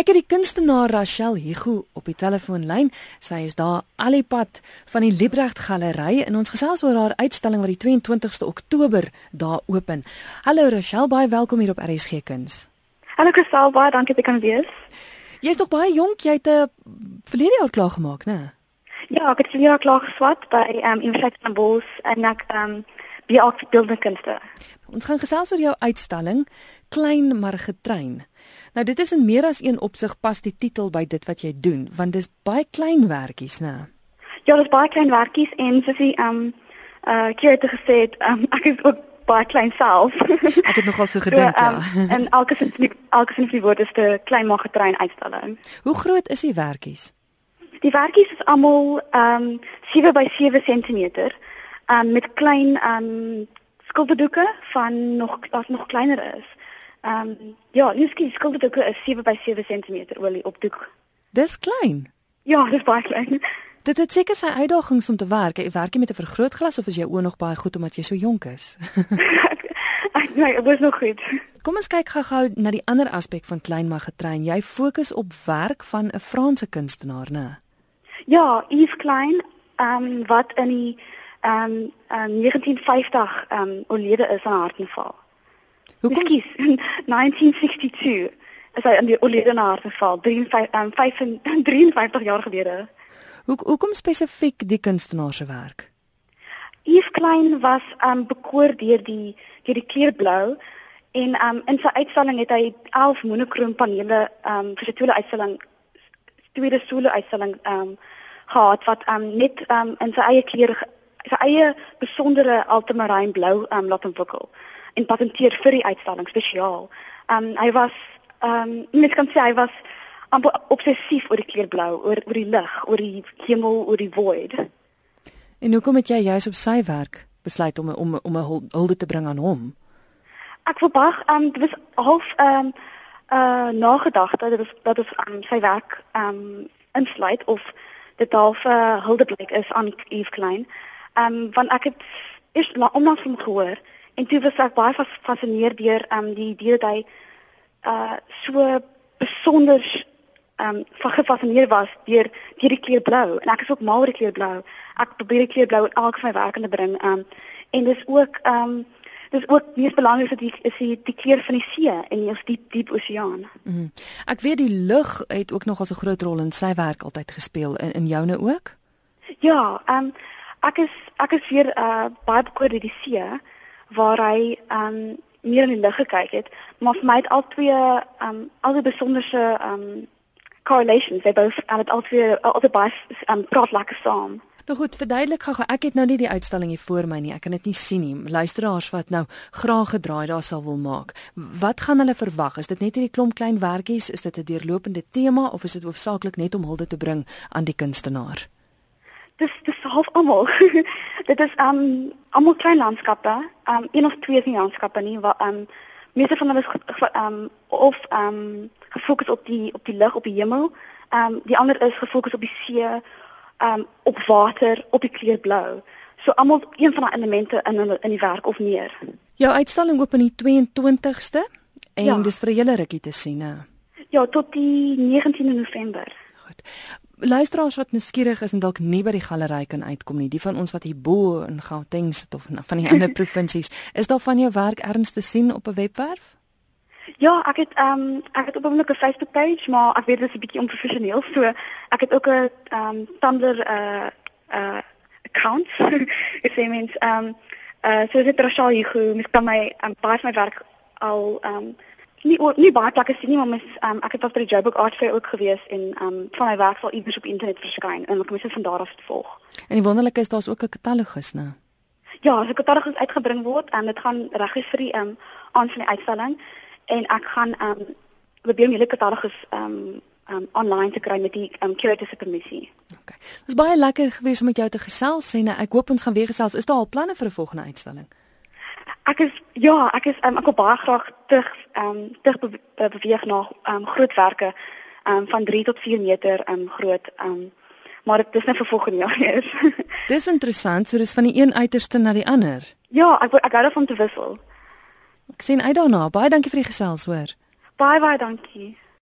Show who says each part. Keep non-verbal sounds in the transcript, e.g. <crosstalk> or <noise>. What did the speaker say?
Speaker 1: Ek het die kunstenaar Rachel Higu op die telefoonlyn. Sy is daar al die pad van die Liebrecht Galery en ons gesels oor haar uitstalling wat die 22ste Oktober daar open. Hallo Rachel, baie welkom hier op RSG Kuns.
Speaker 2: Hallo Christel, baie dankie dat ek kan wees.
Speaker 1: Jy's nog baie jonk, jy het 'n uh, verlede jaar klaar gemaak, né?
Speaker 2: Ja, ek het verlede jaar klaar geswat by ehm um, Universiteit van Bos en ek ehm by Artbeeldende Kunste.
Speaker 1: Ons gaan gesels oor jou uitstalling Klein maar getrein. Nou dit is in meer as een opsig pas die titel by dit wat jy doen, want dis baie klein werkies, né?
Speaker 2: Ja, dis baie klein werkies en jy ehm um, uh Kierte gesê het, um, ek is ook baie klein self.
Speaker 1: ek het nogal so <laughs> gedink, so, um,
Speaker 2: ja. en elke sin elke sin van die woord is 'n klein maar getrein uitstalling.
Speaker 1: Hoe groot is die werkies?
Speaker 2: Die werkies is almal ehm um, 7 by 7 cm. Um, met klein um, skilderdoeke van nog wat nog kleiner is. Ehm um, ja, Liski skilderdoeke is 7 by 7 cm olie op doek.
Speaker 1: Dis klein.
Speaker 2: Ja, dis baie klein. <laughs>
Speaker 1: Dit het seker sy uitdagings om te werk. Jy werk jy met 'n vergrootglas of is jou oë nog baie goed omdat jy so jonk is? <laughs>
Speaker 2: Ek nee, dit is nog goed.
Speaker 1: Kom ons kyk gou-gou na die ander aspek van klein maar getrein. Jy fokus op werk van 'n Franse kunstenaar, né?
Speaker 2: Ja, Yves Klein, ehm um, wat in die ehm um, um, 1950 ehm um, oorlede is aan hartaanval. Hoekom kies 1962 <laughs> is hy in die oorledene hartaanval 53 um, 53 jaar gelede.
Speaker 1: Hoe hoekom spesifiek die kunstenaar se werk?
Speaker 2: Yves Klein was um bekoor deur die deur die kleur blou en um in sy uitstalling het hy 11 monokroom panele um vir sy tweede uitstalling tweede solo uitstalling um gehad wat um net um in sy eie kleure sy eie besondere ultramarine blou um laat ontwikkel en patenteer vir die uitstalling spesiaal. Um hy was um mens kan sê hy was amper obsessief oor die kleur blou, oor oor die lig, oor die hemel, oor die void.
Speaker 1: En hoekom het jy juist op sy werk besluit om om om 'n hulde te bring aan hom?
Speaker 2: Ek verwag um dit was half um uh nagedagte dat dit dat is um sy werk um insluit of dit half 'n uh, huldeblyk is aan Eve Klein. Um want ek het eers onlangs van gehoor En toe was ek baie gefassineer deur ehm um, die idee dat hy uh so besonder ehm um, gefassineer was deur deur die kleur blou en ek is ook mal oor die kleur blou. Ek probeer die kleur blou in elke van my werke te bring. Ehm um, en dis ook ehm um, dis ook mees belangrik dat die is die, die kleur van die see en die diep diep oseaan.
Speaker 1: Mm. Ek weet die lug het ook nog as 'n groot rol in sy werk altyd gespeel in in joune ook?
Speaker 2: Ja, ehm um, ek is ek is weer uh baie bekoor die see waar hy um meer in die lig gekyk het, maar vir my het al twee um al die besonderse um correlations, they both and it also the baie um praat lekker saam.
Speaker 1: Nou goed, verduidelik gou, ek het nou nie die uitstalling hier voor my nie. Ek kan dit nie sien nie. Luisteraars wat nou graag gedraai daar sal wil maak. Wat gaan hulle verwag? Is dit net hierdie klomp klein werkies? Is dit 'n deurlopende tema of is dit hoofsaaklik net om hulde te bring aan die kunstenaar?
Speaker 2: Dis dis half almal. <laughs> dit is um almal klein landskappe. Um een of twee van die landskappe nie wat um meeste van hulle is um of um gefokus op die op die lug op die hemel. Um die ander is gefokus op die see, um op water, op die kleur blou. So almal een van daai elemente in in, in die werk of meer.
Speaker 1: Jou uitstalling oop op die 22ste en ja. dis vir 'n hele rukkie te sien, hè.
Speaker 2: Ja, tot die 19de November.
Speaker 1: Luisteraars wat nuuskierig is en dalk nie by die galery kan uitkom nie, die van ons wat hier bo in Gauteng sit of van die ander <laughs> provinsies, is daar van jou werk erns te sien op 'n webwerf?
Speaker 2: Ja, ek het ehm um, ek het op 'n Facebook page, maar ek weet dit is 'n bietjie onprofessioneel, so ek het ook 'n ehm um, Tumblr uh uh account. <laughs> Dit sê mens ehm um, uh so dit Rachel hier, mens kan my um, baie van my werk al ehm um, nie nie baie plekke sien nie, maar mis, um, ek het op die Joburg Art Fair ook gewees en um, van my werk sal iewers op internet verskyn en ek moet dit van daar af volg.
Speaker 1: En die wonderlike is daar's ook 'n katalogus, né?
Speaker 2: Ja, die katalogus uitgebring word en dit gaan regtig vir die um aan van die uitstalling en ek gaan um probeer om die katalogus um um online te kry met die um curator se permissie.
Speaker 1: OK. Dit was baie lekker geweest om met jou te gesels en ek hoop ons gaan weer gesels. Is daar al planne vir 'n volgende uitstalling?
Speaker 2: Ek is ja, ek is um, ek wil baie graag terug ehm um, terug be beweeg na ehm um, grootwerke ehm um, van 3 tot 4 meter ehm um, groot ehm um, maar dit is net vir volgende jaar <laughs> eers.
Speaker 1: dis interessant, so dis van die een uiterste na die ander.
Speaker 2: Ja, ek ek gou daarvan te wissel.
Speaker 1: Ek sien uit daarna. Baie dankie vir die gesels, hoor.
Speaker 2: Baie baie dankie.